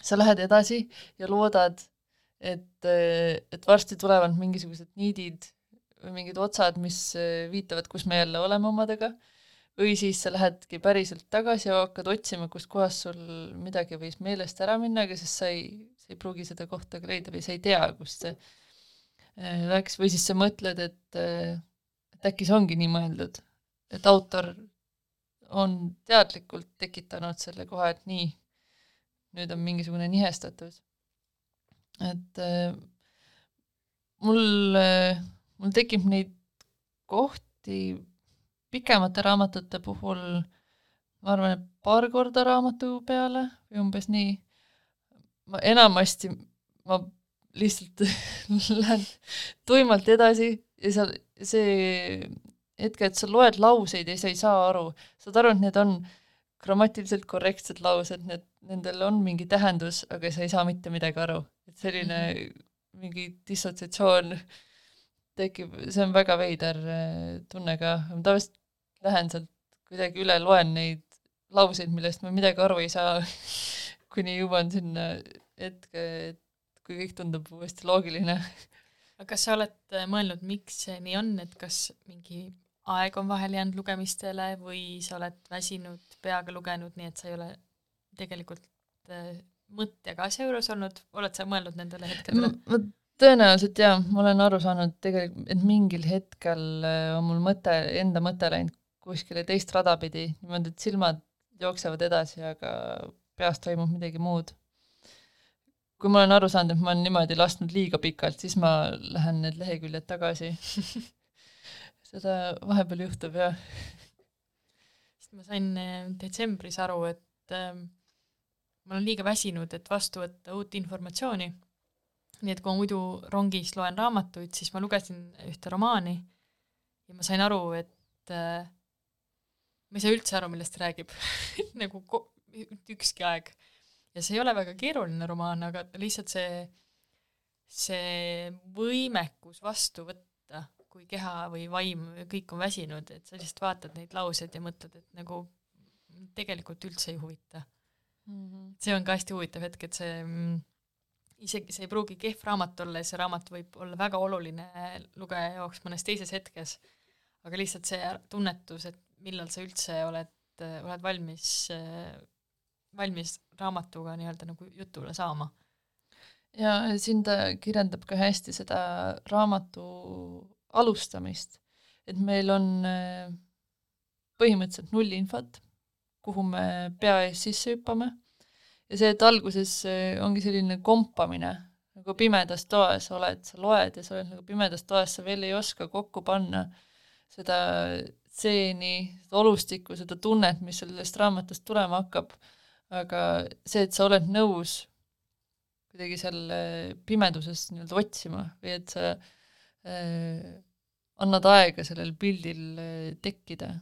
Speaker 1: sa lähed edasi ja loodad, et, et varsti tulevad mingisugused niidid või mingid otsad, mis viitavad, kus me jälle oleme omadega, või siis sa lähedki päriselt tagasi ja hakkad otsima, kuskohast sul midagi võis meelest ära minna, aga siis sa ei, sa ei pruugi seda kohta ka leida või sa ei tea, kust see äh, läks, või siis sa mõtled, et, et äkki see ongi nii mõeldud, et autor on teadlikult tekitanud selle koha, et nii, nüüd on mingisugune nihestatus. et äh, mul mul tekib neid kohti pikemate raamatute puhul, ma arvan, et paar korda raamatu peale või umbes nii. ma enamasti, ma lihtsalt <laughs> lähen tuimalt edasi ja seal see hetk, et sa loed lauseid ja sa ei saa aru, saad aru, et need on grammatiliselt korrektsed laused, need, nendel on mingi tähendus, aga sa ei saa mitte midagi aru. et selline mm -hmm. mingi dissotsiatsioon tekib, see on väga veider äh, tunne ka, tavaliselt lähen sealt kuidagi üle, loen neid lauseid, millest ma midagi aru ei saa <laughs> kuni jõuan sinna hetke, et kui kõik tundub uuesti loogiline.
Speaker 2: aga kas sa oled äh, mõelnud, miks see nii on, et kas mingi aeg on vahele jäänud lugemistele või sa oled väsinud peaga lugenud, nii et sa ei ole tegelikult äh, mõttega asja juures olnud, oled sa mõelnud nendele hetkedele?
Speaker 1: ma tõenäoliselt jaa, ma olen aru saanud tegelikult, et mingil hetkel äh, on mul mõte, enda mõte läinud kuskile teist rada pidi, niimoodi, et silmad jooksevad edasi, aga peas toimub midagi muud. kui ma olen aru saanud, et ma olen niimoodi lasknud liiga pikalt, siis ma lähen need leheküljed tagasi <laughs> seda vahepeal juhtub, jah.
Speaker 2: sest ma sain eh, detsembris aru, et äh, ma olen liiga väsinud, et vastu võtta uut informatsiooni. nii et kui ma muidu rongis loen raamatuid, siis ma lugesin ühte romaani ja ma sain aru, et äh, ma ei saa üldse aru, millest ta räägib <laughs> nagu ükski aeg. ja see ei ole väga keeruline romaan, aga lihtsalt see, see võimekus vastu võtta, kui keha või vaim, kõik on väsinud, et sa lihtsalt vaatad neid lauseid ja mõtled, et nagu tegelikult üldse ei huvita mm. -hmm. see on ka hästi huvitav hetk, et see mm, isegi see ei pruugi kehv raamat olla ja see raamat võib olla väga oluline lugeja jaoks mõnes teises hetkes, aga lihtsalt see tunnetus, et millal sa üldse oled, oled valmis valmis raamatuga nii-öelda nagu jutule saama.
Speaker 1: ja siin ta kirjeldab ka hästi seda raamatu alustamist, et meil on äh, põhimõtteliselt null infot, kuhu me pea ees sisse hüppame ja see, et alguses äh, ongi selline kompamine, nagu pimedas toas oled, sa loed ja sa oled nagu pimedas toas, sa veel ei oska kokku panna seda stseeni, seda olustikku, seda tunnet, mis sellest raamatust tulema hakkab. Aga see, et sa oled nõus kuidagi seal pimeduses nii-öelda otsima või et sa äh, annad aega sellel pildil äh, tekkida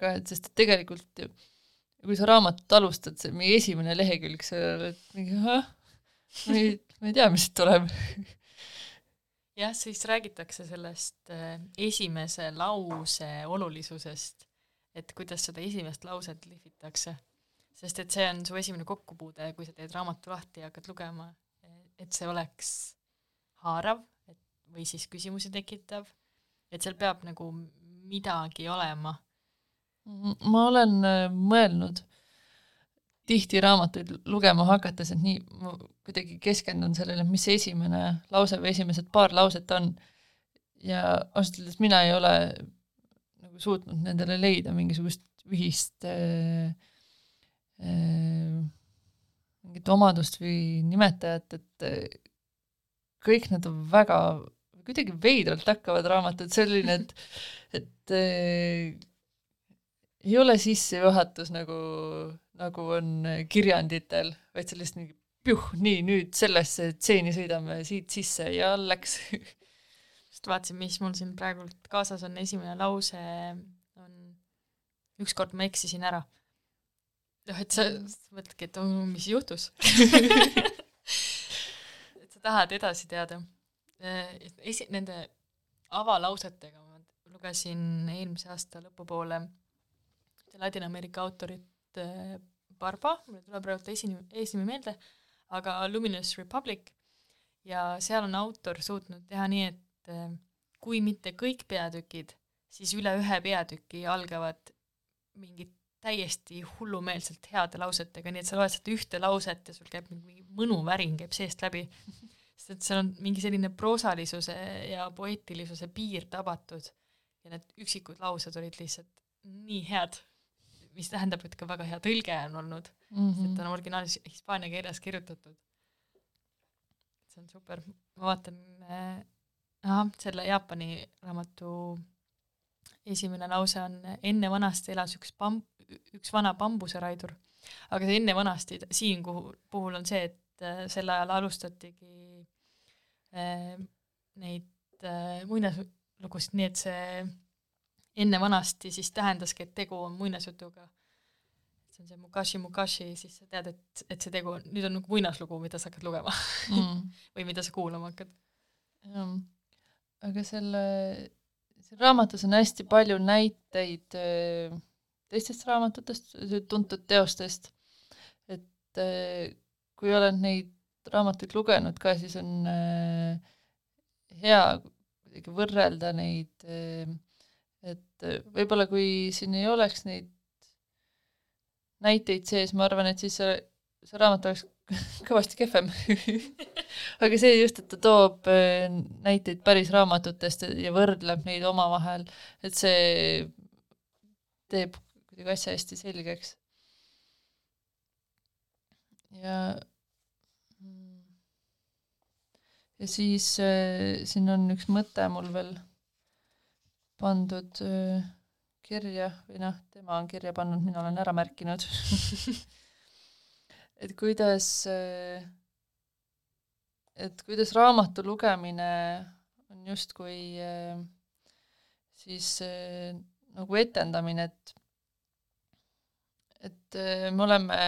Speaker 1: ka, et sest et tegelikult kui sa raamatut alustad, see meie esimene lehekülg, sa oled mingi ahah, ma ei, ma ei tea, mis siit tuleb <laughs>
Speaker 2: jah, siis räägitakse sellest äh, esimese lause olulisusest, et kuidas seda esimest lauset lihvitakse sest et see on su esimene kokkupuude, kui sa teed raamatu lahti ja hakkad lugema, et see oleks haarav, et või siis küsimusi tekitav, et seal peab nagu midagi olema.
Speaker 1: ma olen äh, mõelnud tihti raamatuid lugema hakates, et nii, ma kuidagi keskendun sellele, mis see esimene lause või esimesed paar lauset on. ja ausalt öeldes mina ei ole nagu suutnud nendele leida mingisugust ühist äh, Äh, mingit omadust või nimetajat, et äh, kõik need on väga, kuidagi veidralt hakkavad raamatud, selline, et, et äh, ei ole sissejuhatus nagu, nagu on kirjanditel, vaid sellist mingi pjuh, nii, nüüd sellesse stseeni sõidame siit sisse ja läks.
Speaker 2: Just vaatasin, mis mul siin praegult kaasas on, esimene lause on ükskord ma eksisin ära. Noh, et sa mõtledki, et oh, mis juhtus. <laughs> Et sa tahad edasi teada. Äh, esi-, nende avalausetega ma lugesin eelmise aasta lõpupoole Ladina-Ameerika autorit äh, Barba, mul ei tule praegu ta esinimi, eesnimi meelde, aga Luminous Republic ja seal on autor suutnud teha nii, et äh, kui mitte kõik peatükid, siis üle ühe peatüki algavad mingid täiesti hullumeelselt heade lausetega, nii et sa loed sealt ühte lauset ja sul käib mingi mõnuvärin käib seest läbi. sest et seal on mingi selline proosalisuse ja poeetilisuse piir tabatud ja need üksikud laused olid lihtsalt nii head, mis tähendab, et ka väga hea tõlge on olnud mm, -hmm. et on originaalis hispaania keeles kirjutatud. see on super, ma vaatan äh,, selle Jaapani raamatu esimene lause on enne vanasti elas üks pam-, üks vana bambuseraidur. aga see enne vanasti siin kuhu, puhul on see, et äh, sel ajal alustatigi äh, neid äh, muinas, lugusid, nii et see enne vanasti siis tähendaski, et tegu on muinasjutuga. see on see Mukashi Mukashi, siis sa tead, et, et see tegu on, nüüd on nagu muinaslugu, mida sa hakkad lugema mm. <laughs> või mida sa kuulama hakkad.
Speaker 1: jah, aga selle, seal raamatus on hästi palju näiteid äh, teistest raamatutest, tuntud teostest, et äh, kui oled neid raamatuid lugenud ka, siis on äh, hea võrrelda neid äh, et äh, võib-olla kui siin ei oleks neid näiteid sees, ma arvan, et siis see, see raamat oleks <laughs> kõvasti kehvem. <laughs> Aga see just, et ta toob äh, näiteid päris raamatutest ja võrdleb neid omavahel, et see teeb kuidagi asja hästi selgeks. ja ja siis äh, siin on üks mõte mul veel pandud kirja või noh, tema on kirja pannud, mina olen ära märkinud. <laughs> Et kuidas, et kuidas raamatu lugemine on justkui siis nagu etendamine, et et me oleme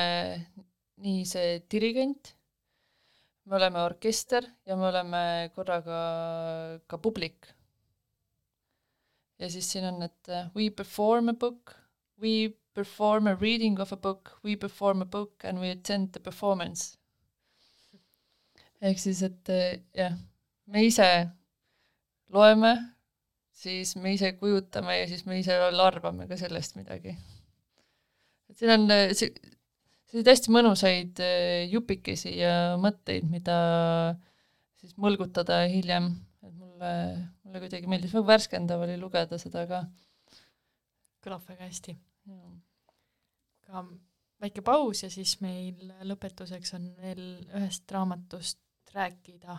Speaker 1: nii see dirigent, me oleme orkester ja me oleme korraga ka publik ja siis siin on, et uh, we perform a book, we perform a reading of a book, we perform a book and we attend the performance. ehk siis, et uh, jah, me ise loeme, siis me ise kujutame ja siis me ise veel arvame ka sellest midagi. et siin on see, selliseid hästi mõnusaid jupikesi ja mõtteid, mida siis mõlgutada hiljem, mulle mulle kuidagi meeldis, väga värskendav oli lugeda seda ka.
Speaker 2: kõlab väga hästi. ka väike paus ja siis meil lõpetuseks on veel ühest raamatust rääkida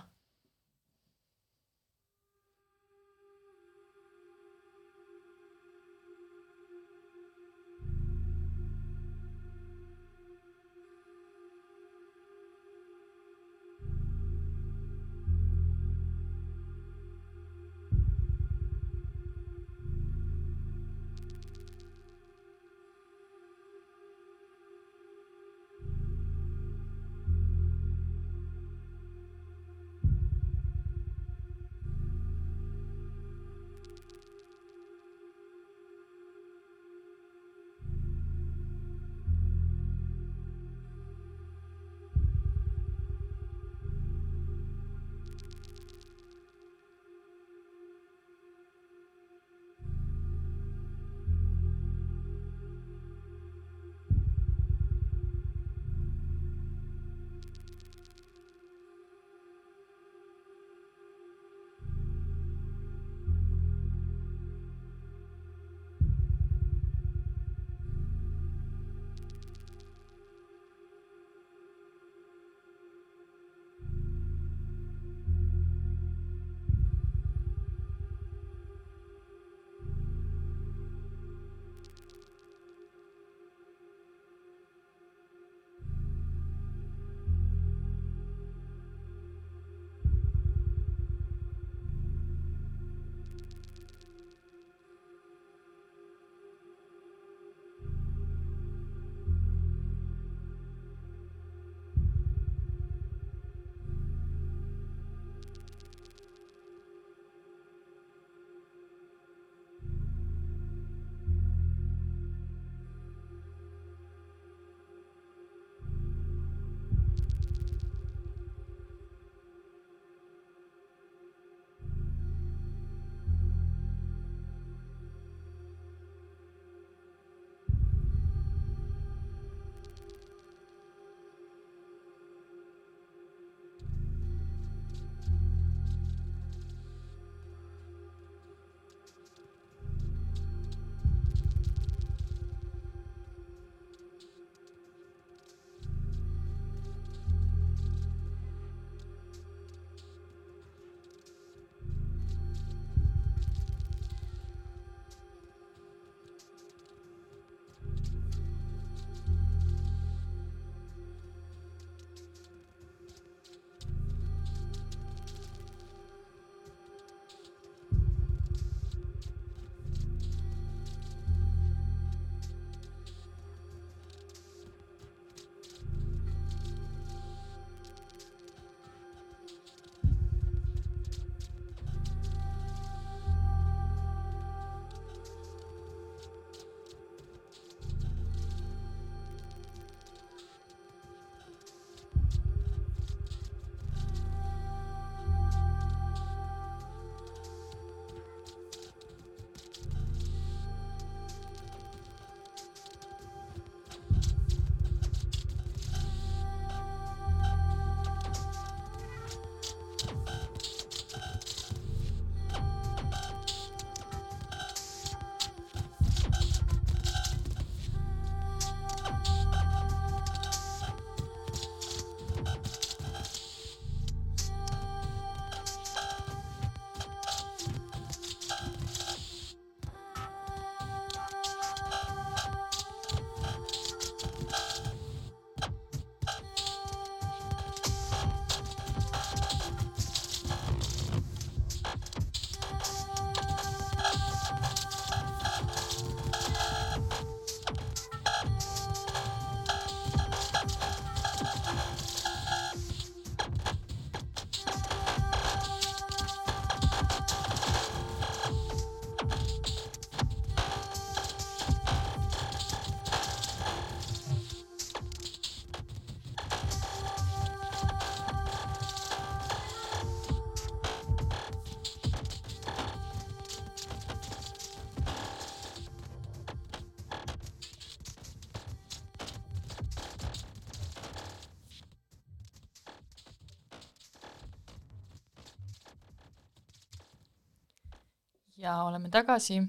Speaker 2: ja oleme tagasi,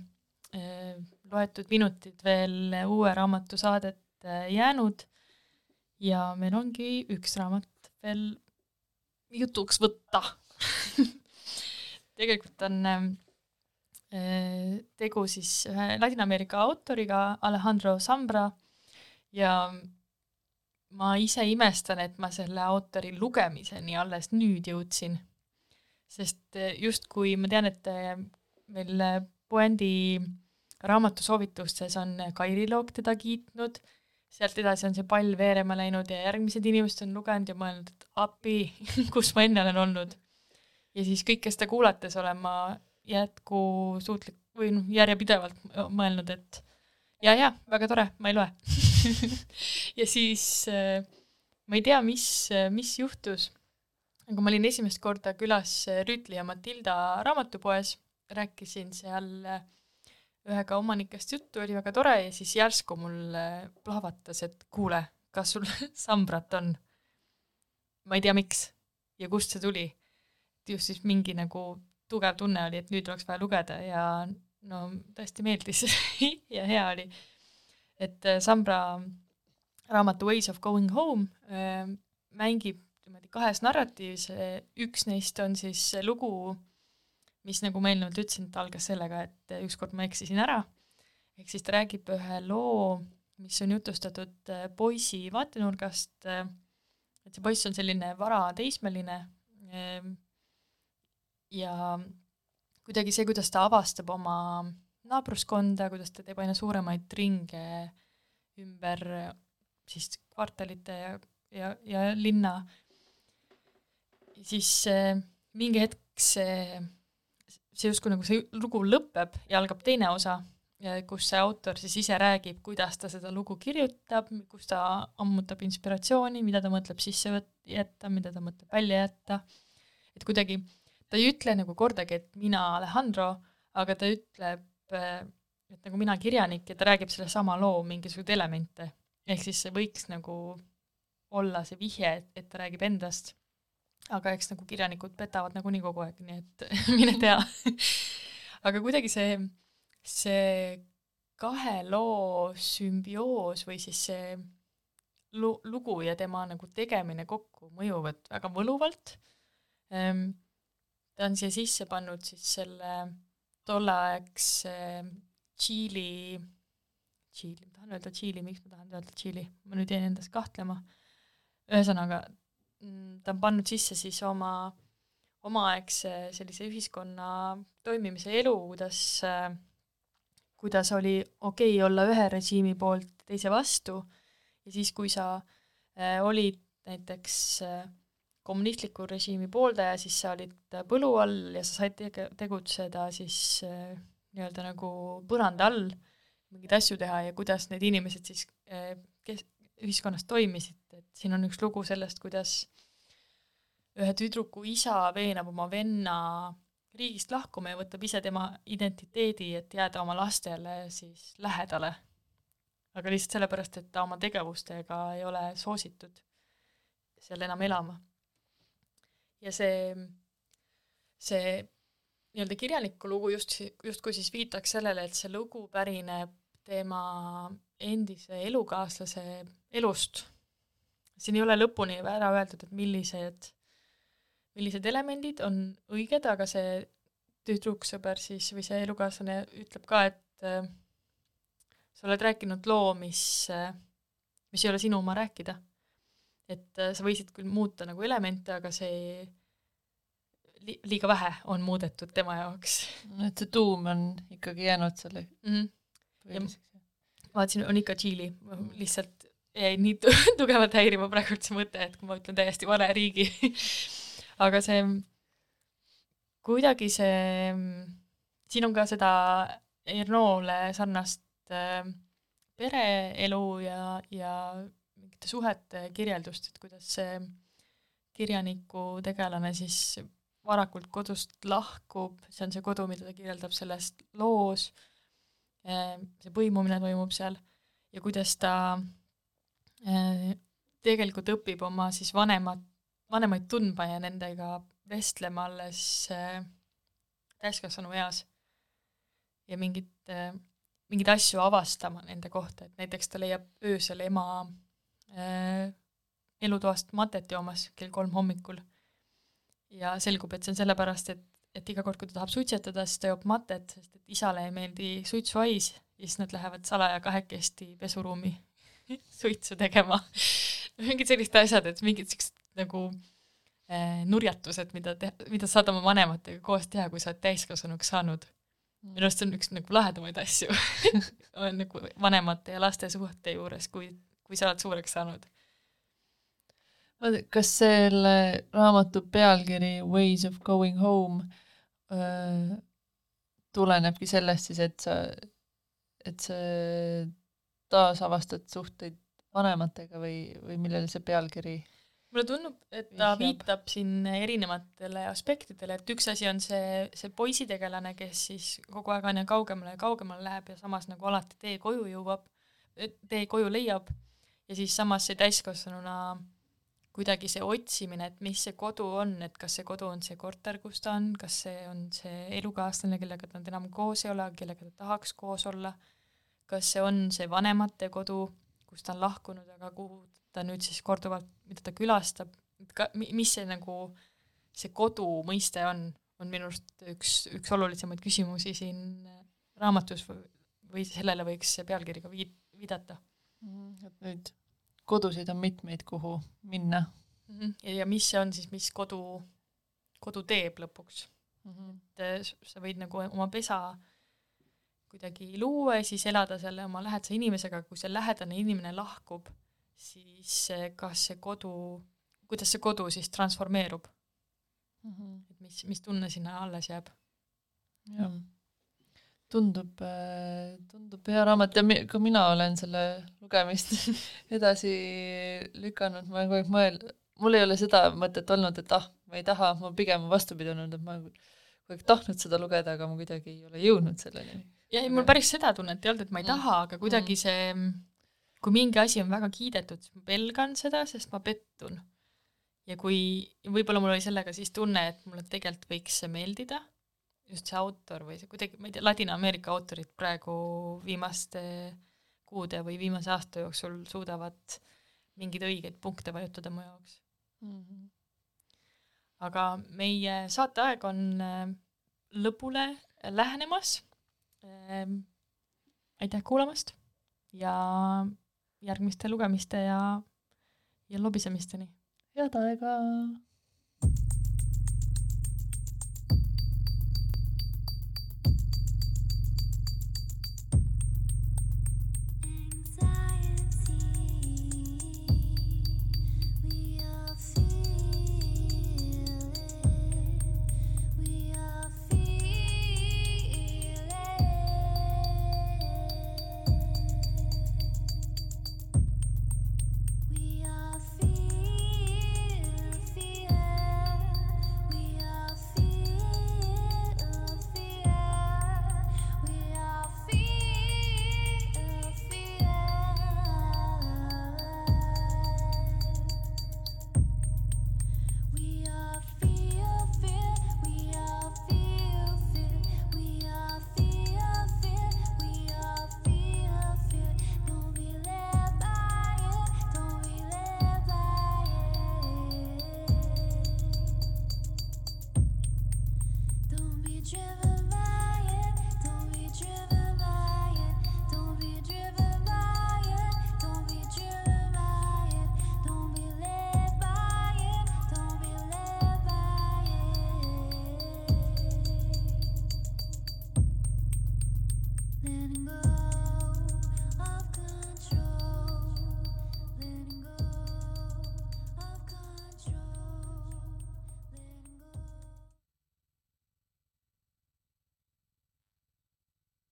Speaker 2: loetud minutid veel uue raamatu saadet jäänud. Ja meil ongi üks raamat veel jutuks võtta. <laughs> Tegelikult on tegu siis ühe Ladina-Ameerika autoriga, Alejandro Zambra, ja ma ise imestan, et ma selle autori lugemiseni alles nüüd jõudsin. Sest justkui ma tean, et eh, meil Puendi raamatusoovitustes on Kairi Loog teda kiitnud, sealt edasi on see pall veerema läinud ja järgmised inimesed on lugenud ja mõelnud, et appi, <laughs> kus ma enne olen olnud. ja siis kõike seda kuulates olen ma jätkusuutlik või noh, järjepidevalt mõelnud, et ja, ja väga tore, ma ei loe. <laughs> Ja siis ma ei tea, mis, mis juhtus kui ma olin esimest korda külas Rüütli ja Matilda raamatupoes, rääkisin seal äh, ühega omanikest juttu, oli väga tore ja siis järsku mul äh, plahvatas, et kuule, kas sul <laughs> sambrat on? ma ei tea, miks ja kust see tuli. just siis mingi nagu tugev tunne oli, et nüüd oleks vaja lugeda ja no tõesti meeldis <laughs> ja hea oli. et äh, Sambra raamatu Ways of going home mängib niimoodi kahes narratiivis, üks neist on siis lugu, mis nagu ma eelnevalt ütlesin, et algas sellega, et ükskord ma eksisin ära, ehk siis ta räägib ühe loo, mis on jutustatud äh, poisi vaatenurgast, äh, et see poiss on selline varateismeline ähm, ja kuidagi see, kuidas ta avastab oma naabruskonda, kuidas ta teeb aina suuremaid ringe ümber siis kvartalite ja, ja, ja linna. Siis äh, mingi hetk see, see justkui nagu see lugu lõpeb ja algab teine osa, kus see autor siis ise räägib, kuidas ta seda lugu kirjutab, kus ta ammutab inspiratsiooni, mida ta mõtleb sisse jätta, mida ta mõtleb välja jätta, et kuidagi ta ei ütle nagu kordagi, et mina Alejandro, aga ta ütleb, et nagu mina kirjanik ja ta räägib sellesama loo mingisuguseid elemente. ehk siis see võiks nagu olla see vihje, et ta räägib endast aga eks nagu kirjanikud petavad nagunii kogu aeg, nii et <laughs> mine tea. Aga kuidagi see, see kahe loo sümbioos või siis see lu-, lugu ja tema nagu tegemine kokku mõjuvad väga võluvalt ehm,. ta on siia sisse pannud siis selle tolleaegse Tšiili, Tšiili, ma tahan öelda Tšiili, miks ma tahan öelda Tšiili, ma nüüd jäin endas kahtlema, ühesõnaga ta on pannud sisse siis oma omaaegse sellise ühiskonna toimimise elu, kuidas, kuidas oli okei okay olla ühe režiimi poolt teise vastu. Ja siis, kui sa äh, olid näiteks äh, kommunistliku režiimi pooldaja, siis sa olid põlu all ja sa said tege-, tegutseda siis äh, nii-öelda nagu põranda all, mingeid asju teha ja kuidas need inimesed siis kes-, ühiskonnas toimisid, et siin on üks lugu sellest, kuidas ühe tüdruku isa veenab oma venna riigist lahkuma ja võtab ise tema identiteedi, et jääda oma lastele siis lähedale. aga lihtsalt sellepärast, et ta oma tegevustega ei ole soositud seal enam elama. ja see, see nii-öelda kirjaniku lugu just, justkui siis viitaks sellele, et see lugu pärineb tema endise elukaaslase elust. Siin ei ole lõpuni ära öeldud, et millised, millised elemendid on õiged, aga see tüdruksõber siis või see elukaaslane ütleb ka, et äh, sa oled rääkinud loo, mis äh,, mis ei ole sinu oma rääkida. et äh, sa võisid küll muuta nagu elemente, aga see li-, liiga vähe on muudetud tema jaoks.
Speaker 1: et see tuum on ikkagi jäänud selle mm -hmm.
Speaker 2: põhiliseks vaatasin, on ikka Tšiili, lihtsalt jäi nii <laughs> tugevalt häirima praegult see mõte, et kui ma ütlen täiesti vale riigi. <laughs> Aga see, kuidagi see, siin on ka seda Ernoole sarnast äh, pereelu ja, ja mingite suhete kirjeldust, et kuidas see kirjaniku tegelane siis varakult kodust lahkub, see on see kodu, mida ta kirjeldab selles loos. Ehm, see põimumine toimub seal. Ja kuidas ta tegelikult õpib oma siis vanemad, vanemaid tundma ja nendega vestlema alles ehm, täiskasvanu eas. ja mingit, mingeid asju avastama nende kohta, et näiteks ta leiab öösel ema äh, elutoast matet joomas kell kolm hommikul. ja selgub, et see on sellepärast, et, et iga kord, kui ta tahab suitsetada, siis ta joob matet, sest et isale ei meeldi suitsuhais ja siis nad lähevad salaja kahekesti pesuruumi <laughs> suitsu tegema mingid sellised asjad, et mingid siuksed nagu äh, nurjatused, mida te-, mida saad oma vanematega koos teha, kui sa oled täiskasvanuks saanud. minu arust see on üks nagu lahedamaid asju <laughs> on nagu vanemate ja laste suhte juures, kui, kui sa oled suureks saanud
Speaker 1: kas selle raamatu pealkiri Ways of going home öö, tulenebki sellest siis, et sa, et sa taasavastad suhteid vanematega või, või millele see pealkiri
Speaker 2: mulle tundub, et ta vihjab. viitab siin erinevatele aspektidele, et üks asi on see, see poisitegelane, kes siis kogu aeg aina kaugemale ja kaugemale läheb ja samas nagu alati tee koju jõuab, tee koju leiab ja siis samas see täiskasvanuna kuidagi see otsimine, et mis see kodu on, et kas see kodu on see korter, kus ta on, kas see on see elukaaslane, kellega ta enam koos ei ole, kellega ta tahaks koos olla, kas see on see vanemate kodu, kus ta on lahkunud, aga kuhu ta nüüd siis korduvalt, mida ta külastab, et ka, mis see nagu, see kodu mõiste on, on minu arust üks, üks olulisemaid küsimusi siin raamatus või, sellele võiks pealkiri ka viid-, viidata.
Speaker 1: Mhm, et nüüd kodusid on mitmeid, kuhu minna
Speaker 2: mm. -hmm. ja, ja mis see on siis, mis kodu, kodu teeb lõpuks mm. -hmm. et sa võid nagu oma pesa kuidagi luua ja siis elada selle oma lähedase inimesega, kui see lähedane inimene lahkub, siis kas see kodu, kuidas see kodu siis transformeerub mm? -hmm. et mis, mis tunne sinna alles jääb?
Speaker 1: jah tundub, äh, tundub hea raamat ja mi-, ka mina olen selle lugemist <laughs> edasi lükanud, ma olen kogu aeg mõelnud, mul ei ole seda mõtet olnud, et ah, ma ei taha, ma pigem vastupidi olnud, et ma kogu aeg tahtnud seda lugeda, aga ma kuidagi ei ole jõudnud selleni.
Speaker 2: Ja ei, mul päris seda tunnet ei olnud, et ma ei taha, aga kuidagi see, kui mingi asi on väga kiidetud, siis ma pelgan seda, sest ma pettun. ja kui, võib-olla mul oli sellega siis tunne, et mulle tegelikult võiks see meeldida just see autor või see kuidagi, ma ei tea, Ladina-Ameerika autorid praegu viimaste kuude või viimase aasta jooksul suudavad mingeid õigeid punkte vajutada mu jaoks mm. -hmm. aga meie saateaeg on äh, lõpule lähenemas. Ähm, aitäh kuulamast ja järgmiste lugemiste ja, ja lobisemisteni.
Speaker 1: head aega!